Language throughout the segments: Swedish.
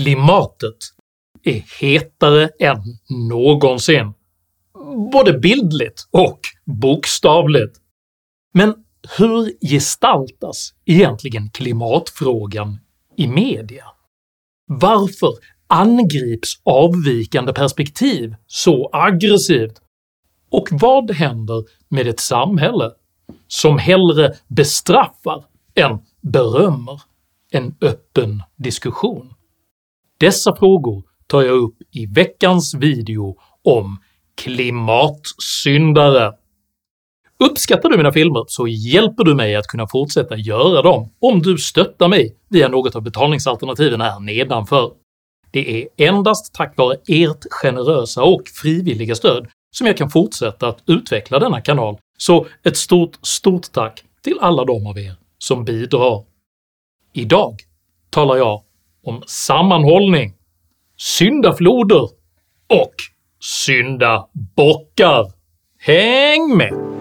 Klimatet är hetare än någonsin, både bildligt och bokstavligt. Men hur gestaltas egentligen klimatfrågan i media? Varför angrips avvikande perspektiv så aggressivt? Och vad händer med ett samhälle som hellre bestraffar än berömmer en öppen diskussion? Dessa frågor tar jag upp i veckans video om klimatsyndare. Uppskattar du mina filmer så hjälper du mig att kunna fortsätta göra dem om du stöttar mig via något av betalningsalternativen här nedanför. Det är endast tack vare ert generösa och frivilliga stöd som jag kan fortsätta att utveckla denna kanal, så ett stort, stort tack till alla de av er som bidrar. Idag talar jag om sammanhållning, syndafloder och syndabockar. Häng med!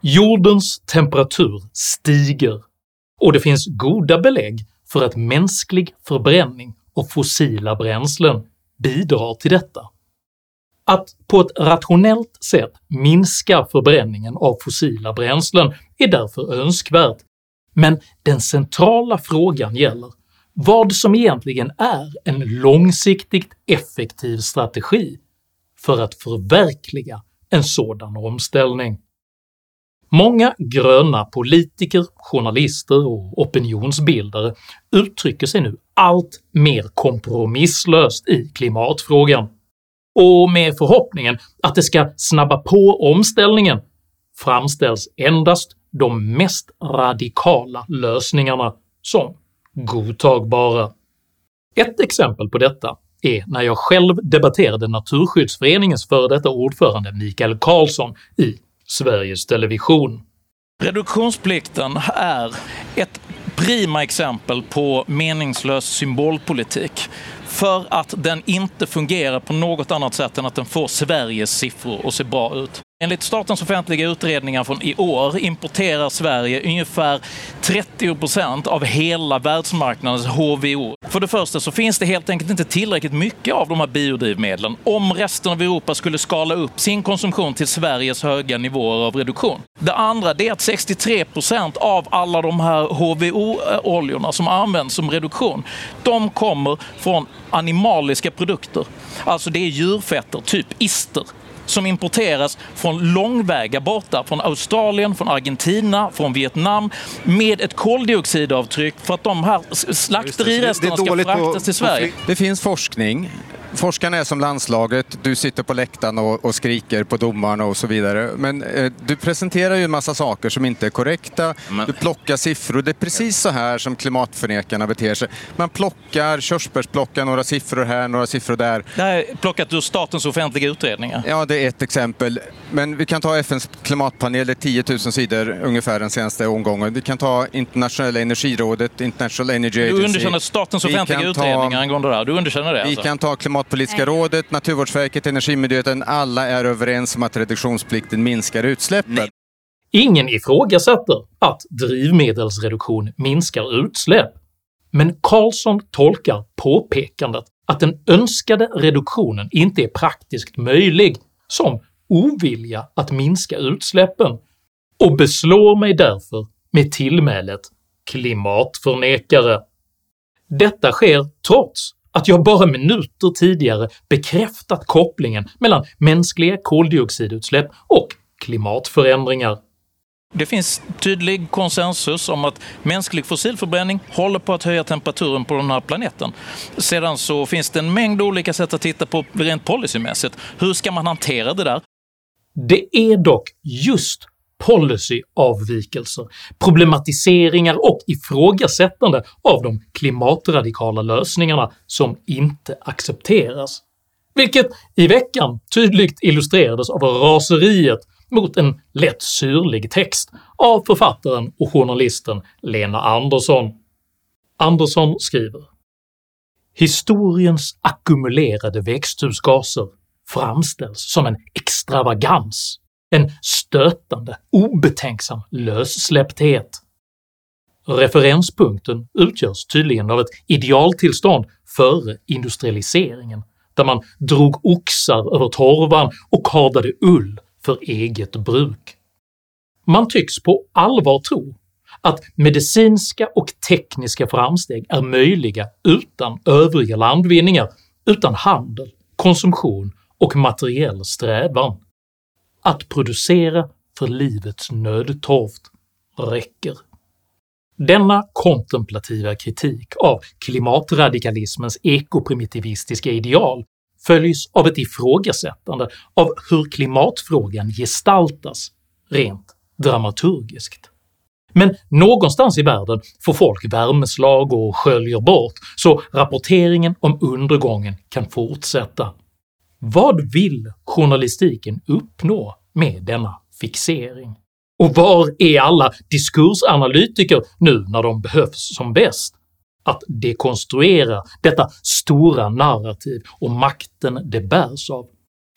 Jordens temperatur stiger och det finns goda belägg för att mänsklig förbränning av fossila bränslen bidrar till detta. Att på ett rationellt sätt minska förbränningen av fossila bränslen är därför önskvärt, men den centrala frågan gäller vad som egentligen är en långsiktigt effektiv strategi för att förverkliga en sådan omställning. Många gröna politiker, journalister och opinionsbildare uttrycker sig nu allt mer kompromisslöst i klimatfrågan, och med förhoppningen att det ska snabba på omställningen framställs endast de mest radikala lösningarna som godtagbara. Ett exempel på detta är när jag själv debatterade Naturskyddsföreningens före detta ordförande Mikael Karlsson i Sveriges Television. Reduktionsplikten är ett prima exempel på meningslös symbolpolitik för att den inte fungerar på något annat sätt än att den får Sveriges siffror att se bra ut. Enligt statens offentliga utredningar från i år importerar Sverige ungefär 30 procent av hela världsmarknadens HVO. För det första så finns det helt enkelt inte tillräckligt mycket av de här biodrivmedlen om resten av Europa skulle skala upp sin konsumtion till Sveriges höga nivåer av reduktion. Det andra är att 63 procent av alla de här HVO-oljorna som används som reduktion, de kommer från animaliska produkter. Alltså det är djurfetter, typ ister som importeras från långväga borta, från Australien, från Argentina, från Vietnam med ett koldioxidavtryck för att de här slakteriresterna ska fraktas till Sverige. Det finns forskning forskarna är som landslaget, du sitter på läktaren och, och skriker på domarna och så vidare. Men eh, du presenterar ju en massa saker som inte är korrekta. Men... Du plockar siffror. Det är precis så här som klimatförnekarna beter sig. Man plockar, körsbärsplockar några siffror här, några siffror där. Det här är plockat ur statens offentliga utredningar. Ja, det är ett exempel. Men vi kan ta FNs klimatpanel, det är 10 000 sidor ungefär den senaste omgången. Vi kan ta internationella energirådet, International Energy Agency. Du underkänner statens offentliga utredningar ta... angående det här? Du underkänner det? Vi alltså. kan ta klimat Klimatpolitiska rådet, Naturvårdsverket, Energimyndigheten, alla är överens om att reduktionsplikten minskar utsläppen. Nej. Ingen ifrågasätter att drivmedelsreduktion minskar utsläpp, men Carlson tolkar påpekandet att den önskade reduktionen inte är praktiskt möjlig som ovilja att minska utsläppen och beslår mig därför med tillmälet “klimatförnekare”. Detta sker trots att jag bara minuter tidigare bekräftat kopplingen mellan mänskliga koldioxidutsläpp och klimatförändringar. Det finns tydlig konsensus om att mänsklig fossilförbränning håller på att höja temperaturen på den här planeten. Sedan så finns det en mängd olika sätt att titta på rent policymässigt. Hur ska man hantera det där? Det är dock just policyavvikelser, problematiseringar och ifrågasättande av de klimatradikala lösningarna som inte accepteras, vilket i veckan tydligt illustrerades av raseriet mot en lätt syrlig text av författaren och journalisten Lena Andersson. Andersson skriver “Historiens ackumulerade växthusgaser framställs som en extravagans, en stötande, obetänksam lössläppthet. Referenspunkten utgörs tydligen av ett idealtillstånd före industrialiseringen, där man drog oxar över torvan och kardade ull för eget bruk. Man tycks på allvar tro att medicinska och tekniska framsteg är möjliga utan övriga landvinningar, utan handel, konsumtion och materiell strävan. Att producera för livets nödtorft räcker. Denna kontemplativa kritik av klimatradikalismens ekoprimitivistiska ideal följs av ett ifrågasättande av hur klimatfrågan gestaltas rent dramaturgiskt. Men någonstans i världen får folk värmeslag och sköljer bort, så rapporteringen om undergången kan fortsätta. Vad vill journalistiken uppnå med denna fixering? Och var är alla diskursanalytiker nu när de behövs som bäst? Att dekonstruera detta stora narrativ och makten det bärs av,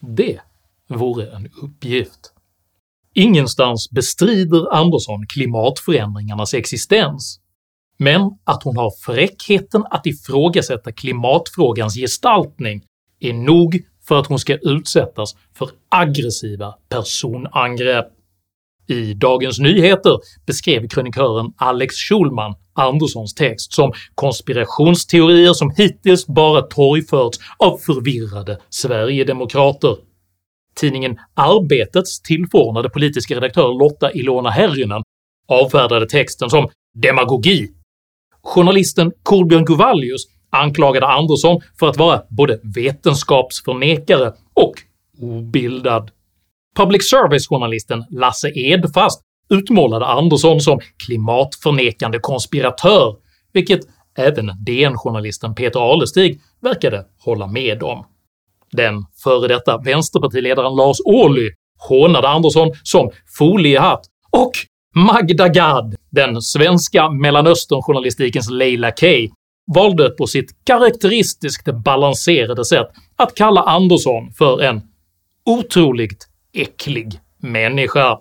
det vore en uppgift. Ingenstans bestrider Andersson klimatförändringarnas existens, men att hon har fräckheten att ifrågasätta klimatfrågans gestaltning är nog för att hon ska utsättas för aggressiva personangrepp. I Dagens Nyheter beskrev krönikören Alex Schulman Anderssons text som “konspirationsteorier som hittills bara torgförts av förvirrade sverigedemokrater”. Tidningen Arbetets tillförordnade politiska redaktör Lotta Ilona Herrynen avfärdade texten som “demagogi”. Journalisten Kolbjörn Govallius anklagade Andersson för att vara både vetenskapsförnekare och obildad. Public service-journalisten Lasse Edfast utmålade Andersson som klimatförnekande konspiratör, vilket även DN-journalisten Peter Alestig verkade hålla med om. Den före detta vänsterpartiledaren Lars Ohly hånade Andersson som foliehatt och Magda Gad, den svenska mellanösternjournalistikens Leila Kay, valde på sitt karaktäristiskt balanserade sätt att kalla Andersson för en “otroligt äcklig människa”.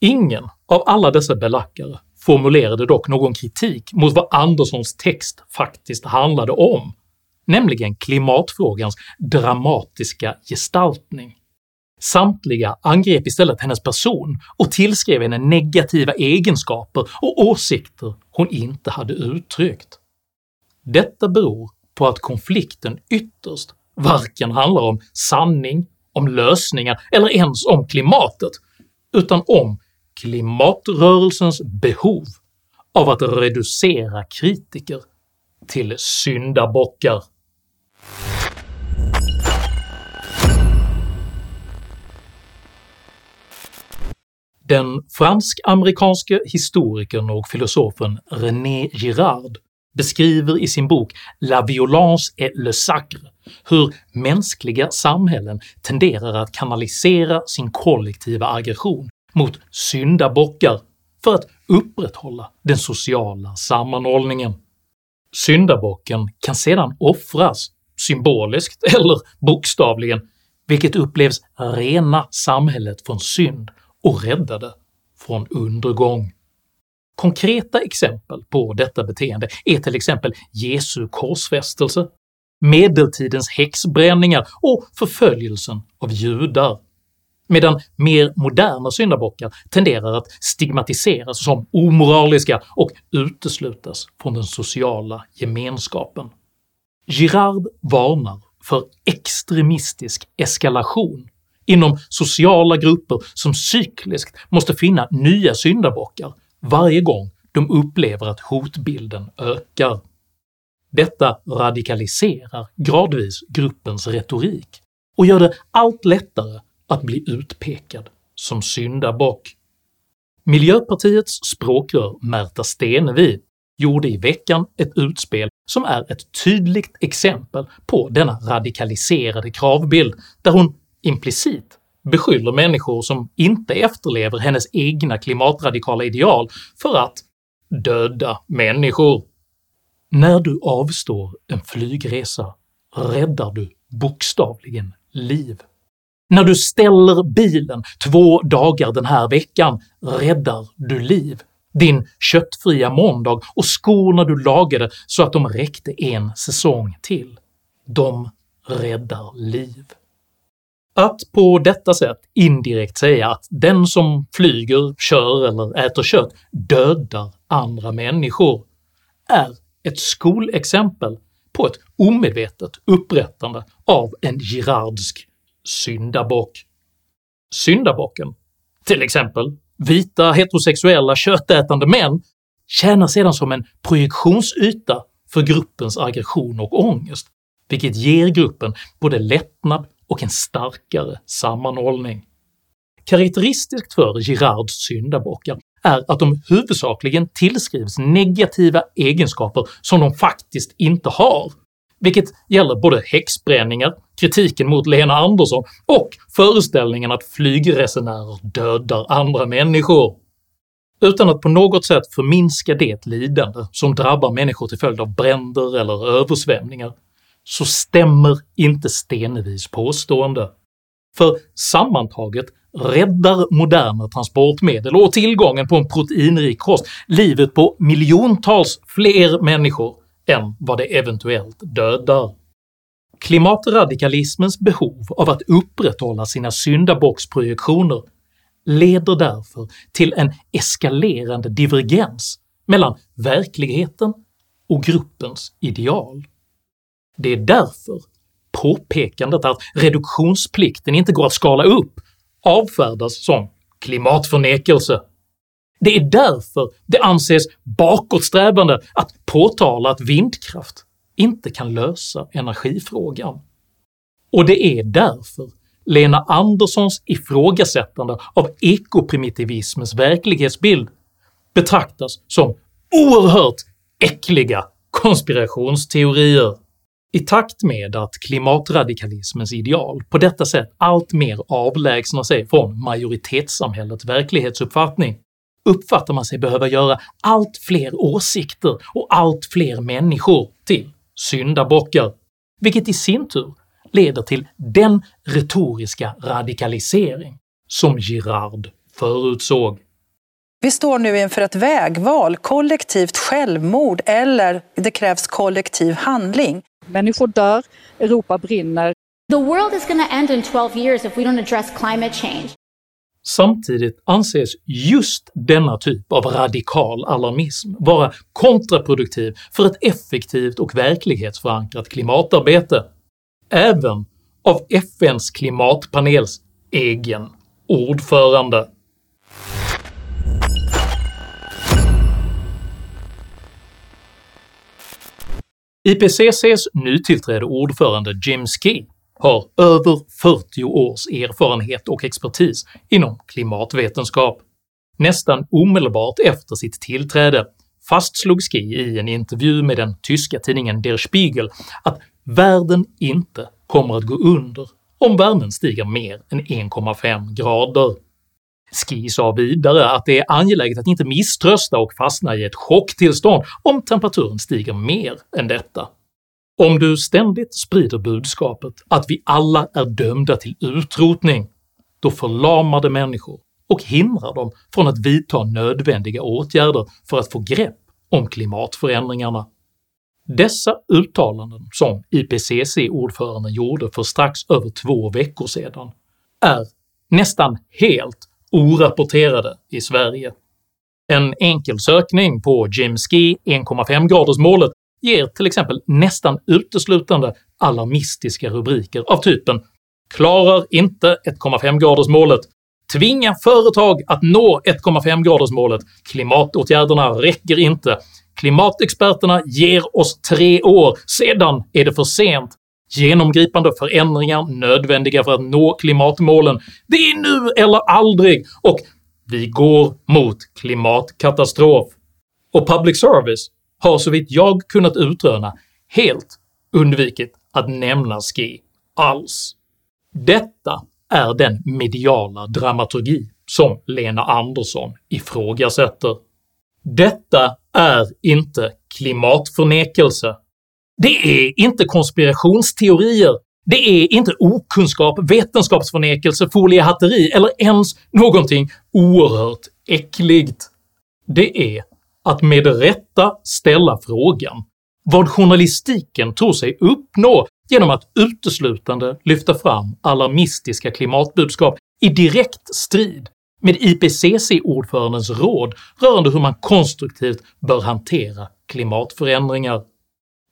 Ingen av alla dessa belackare formulerade dock någon kritik mot vad Anderssons text faktiskt handlade om, nämligen klimatfrågans dramatiska gestaltning. Samtliga angrep istället hennes person och tillskrev henne negativa egenskaper och åsikter hon inte hade uttryckt. Detta beror på att konflikten ytterst varken handlar om sanning, om lösningar eller ens om klimatet, utan om klimatrörelsens behov av att reducera kritiker till syndabockar. Den fransk-amerikanske historikern och filosofen René Girard beskriver i sin bok “La violence et le sacre” hur mänskliga samhällen tenderar att kanalisera sin kollektiva aggression mot syndabockar för att upprätthålla den sociala sammanhållningen. Syndabocken kan sedan offras, symboliskt eller bokstavligen, vilket upplevs rena samhället från synd och räddade från undergång. Konkreta exempel på detta beteende är till exempel Jesu korsfästelse, medeltidens häxbränningar och förföljelsen av judar, medan mer moderna syndabockar tenderar att stigmatiseras som omoraliska och uteslutas från den sociala gemenskapen. Girard varnar för extremistisk eskalation inom sociala grupper som cykliskt måste finna nya syndabockar varje gång de upplever att hotbilden ökar. Detta radikaliserar gradvis gruppens retorik och gör det allt lättare att bli utpekad som syndabock. Miljöpartiets språkrör Märta Stenevi gjorde i veckan ett utspel som är ett tydligt exempel på denna radikaliserade kravbild där hon implicit beskyller människor som inte efterlever hennes egna klimatradikala ideal för att “döda människor”. När du avstår en flygresa räddar du bokstavligen liv. När du ställer bilen två dagar den här veckan räddar du liv. Din köttfria måndag och skorna du lagade så att de räckte en säsong till. De räddar liv. Att på detta sätt indirekt säga att den som flyger, kör eller äter kött dödar andra människor är ett skolexempel på ett omedvetet upprättande av en Girardsk syndabock. Syndabocken, till exempel vita heterosexuella köttätande män, tjänar sedan som en projektionsyta för gruppens aggression och ångest, vilket ger gruppen både lättnad och en starkare sammanhållning. Karaktäristiskt för Girards syndabockar är att de huvudsakligen tillskrivs negativa egenskaper som de faktiskt inte har, vilket gäller både häxbränningar, kritiken mot Lena Andersson och föreställningen att flygresenärer dödar andra människor. Utan att på något sätt förminska det lidande som drabbar människor till följd av bränder eller översvämningar så stämmer inte Stenevis påstående, för sammantaget räddar moderna transportmedel och tillgången på en proteinrik kost livet på miljontals fler människor än vad det eventuellt dödar. Klimatradikalismens behov av att upprätthålla sina syndabocksprojektioner leder därför till en eskalerande divergens mellan verkligheten och gruppens ideal. Det är därför påpekandet att reduktionsplikten inte går att skala upp avfärdas som klimatförnekelse. Det är därför det anses bakåtsträvande att påtala att vindkraft inte kan lösa energifrågan. Och det är därför Lena Anderssons ifrågasättande av ekoprimitivismens verklighetsbild betraktas som oerhört äckliga konspirationsteorier. I takt med att klimatradikalismens ideal på detta sätt allt mer avlägsnar sig från majoritetssamhällets verklighetsuppfattning uppfattar man sig behöva göra allt fler åsikter och allt fler människor till syndabockar, vilket i sin tur leder till den retoriska radikalisering som Girard förutsåg. Vi står nu inför ett vägval, kollektivt självmord eller det krävs kollektiv handling. Människor dör, Europa brinner. The world is going to end in 12 years if we don't address climate change. Samtidigt anses just denna typ av radikal alarmism vara kontraproduktiv för ett effektivt och verklighetsförankrat klimatarbete, även av FNs klimatpanels egen ordförande. IPCCs nytillträdde ordförande Jim Ski har över 40 års erfarenhet och expertis inom klimatvetenskap. Nästan omedelbart efter sitt tillträde fastslog Ski i en intervju med den tyska tidningen Der Spiegel att världen inte kommer att gå under om värmen stiger mer än 1,5 grader. Ski sa vidare att det är angeläget att inte misströsta och fastna i ett chocktillstånd om temperaturen stiger mer än detta. Om du ständigt sprider budskapet att vi alla är dömda till utrotning, då förlamar det människor och hindrar dem från att vidta nödvändiga åtgärder för att få grepp om klimatförändringarna. Dessa uttalanden som IPCC-ordföranden gjorde för strax över två veckor sedan är nästan helt orapporterade i Sverige. En enkel sökning på Jim Ski 1,5-gradersmålet ger till exempel nästan uteslutande alarmistiska rubriker av typen “Klarar inte 1,5-gradersmålet”, “Tvinga företag att nå 1,5-gradersmålet”, “Klimatåtgärderna räcker inte”, “Klimatexperterna ger oss tre år, sedan är det för sent”, “Genomgripande förändringar nödvändiga för att nå klimatmålen”, “Det är nu eller aldrig” och “Vi går mot klimatkatastrof”. Och public service har så vitt jag kunnat utröna helt undvikit att nämna Ski alls. Detta är den mediala dramaturgi som Lena Andersson ifrågasätter. Detta är inte klimatförnekelse. Det är inte konspirationsteorier. Det är inte okunskap, vetenskapsförnekelse, foliehatteri eller ens någonting oerhört äckligt. Det är att med rätta ställa frågan vad journalistiken tror sig uppnå genom att uteslutande lyfta fram alarmistiska klimatbudskap i direkt strid med IPCC-ordförandens råd rörande hur man konstruktivt bör hantera klimatförändringar.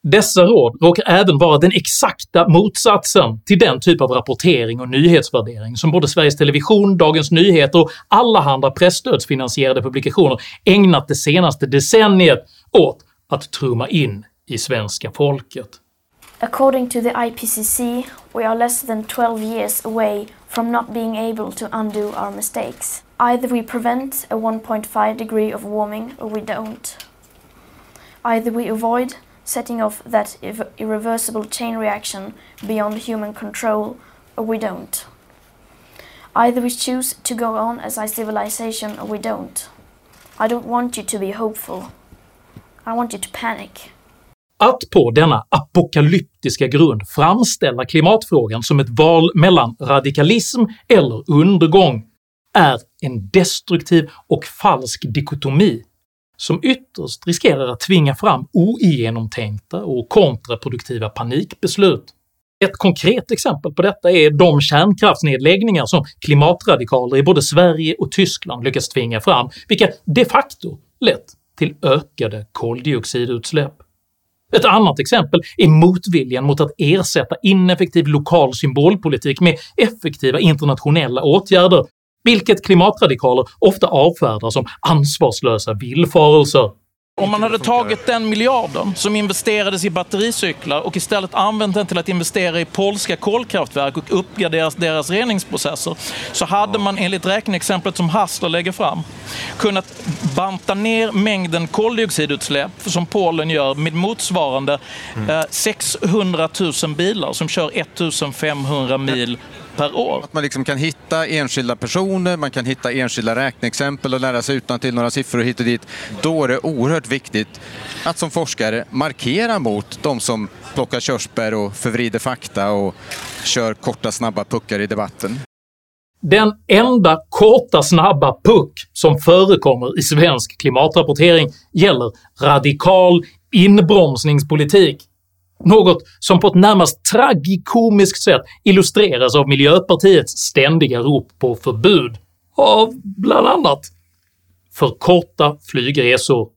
Dessa råd råkar även vara den exakta motsatsen till den typ av rapportering och nyhetsvärdering som både Sveriges Television, Dagens Nyheter och allehanda pressstödsfinansierade publikationer ägnat det senaste decenniet åt att trumma in i svenska folket. According to the IPCC, we are less than 12 years away from not being able to undo our mistakes. Either we prevent a 1.5 degree of warming or we don't. Either we avoid setting off that irreversible chain reaction beyond human control or we don't. Either we choose to go on as a civilization or we don't. I don't want you to be hopeful. I want you to panic. Att på denna apokalyptiska grund framställa klimatfrågan som ett val mellan radikalism eller undergång är en destruktiv och falsk dikotomi som ytterst riskerar att tvinga fram ogenomtänkta och kontraproduktiva panikbeslut. Ett konkret exempel på detta är de kärnkraftsnedläggningar som klimatradikaler i både Sverige och Tyskland lyckats tvinga fram, vilka de facto lett till ökade koldioxidutsläpp. Ett annat exempel är motviljan mot att ersätta ineffektiv lokal symbolpolitik med effektiva internationella åtgärder, vilket klimatradikaler ofta avfärdar som ansvarslösa villfarelser. Om man hade tagit den miljarden som investerades i battericyklar och istället använt den till att investera i polska kolkraftverk och uppgradera deras reningsprocesser så hade man enligt räkneexemplet som Hassler lägger fram kunnat banta ner mängden koldioxidutsläpp som Polen gör med motsvarande eh, 600 000 bilar som kör 1500 mil per år. Att man liksom kan hitta enskilda personer, man kan hitta enskilda räkneexempel och lära sig utan till några siffror hit och dit. Då är det oerhört viktigt att som forskare markera mot de som plockar körsbär och förvrider fakta och kör korta snabba puckar i debatten. Den enda korta snabba puck som förekommer i svensk klimatrapportering gäller radikal inbromsningspolitik något som på ett närmast tragikomiskt sätt illustreras av Miljöpartiets ständiga rop på förbud av bland annat för korta flygresor,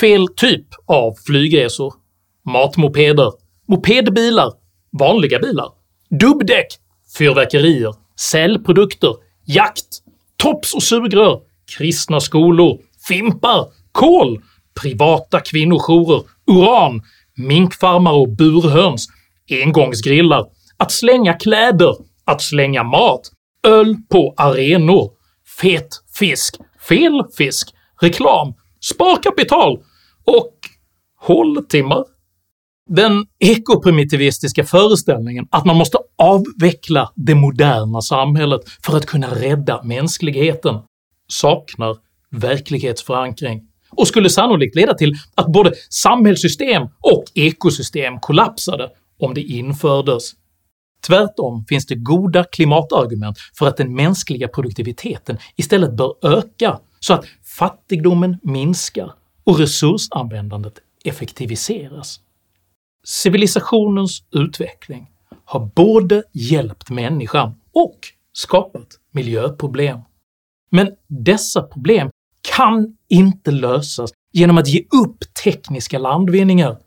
fel typ av flygresor, matmopeder, mopedbilar, vanliga bilar, dubbdäck, fyrverkerier, sälprodukter, jakt, tops och sugrör, kristna skolor, fimpar, kol, privata kvinnojourer, uran, minkfarmar och burhöns, engångsgrillar, att slänga kläder, att slänga mat, öl på arenor, fet fisk, fel fisk, reklam, sparkapital och håltimmar. Den ekoprimitivistiska föreställningen att man måste avveckla det moderna samhället för att kunna rädda mänskligheten saknar verklighetsförankring och skulle sannolikt leda till att både samhällssystem och ekosystem kollapsade om det infördes. Tvärtom finns det goda klimatargument för att den mänskliga produktiviteten istället bör öka så att fattigdomen minskar och resursanvändandet effektiviseras. Civilisationens utveckling har både hjälpt människan och skapat miljöproblem. Men dessa problem kan inte lösas genom att ge upp tekniska landvinningar,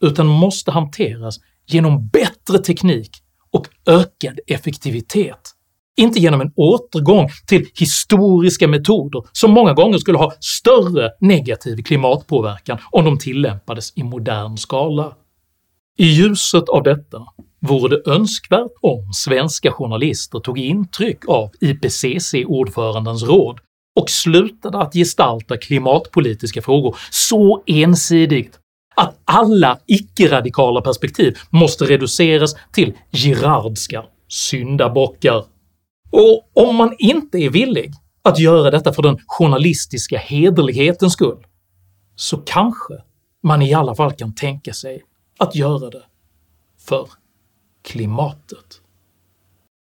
utan måste hanteras genom bättre teknik och ökad effektivitet. Inte genom en återgång till historiska metoder som många gånger skulle ha större negativ klimatpåverkan om de tillämpades i modern skala. I ljuset av detta vore det önskvärt om svenska journalister tog intryck av IPCC-ordförandens råd och slutade att gestalta klimatpolitiska frågor så ensidigt att alla icke-radikala perspektiv måste reduceras till Girardska syndabockar. Och om man inte är villig att göra detta för den journalistiska hederlighetens skull, så kanske man i alla fall kan tänka sig att göra det för klimatet.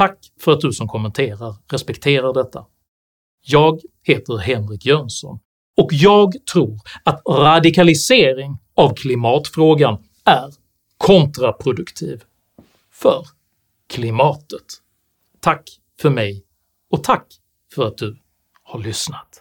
Tack för att du som kommenterar respekterar detta. Jag heter Henrik Jönsson, och jag tror att radikalisering av klimatfrågan är kontraproduktiv för klimatet. Tack för mig och tack för att du har lyssnat.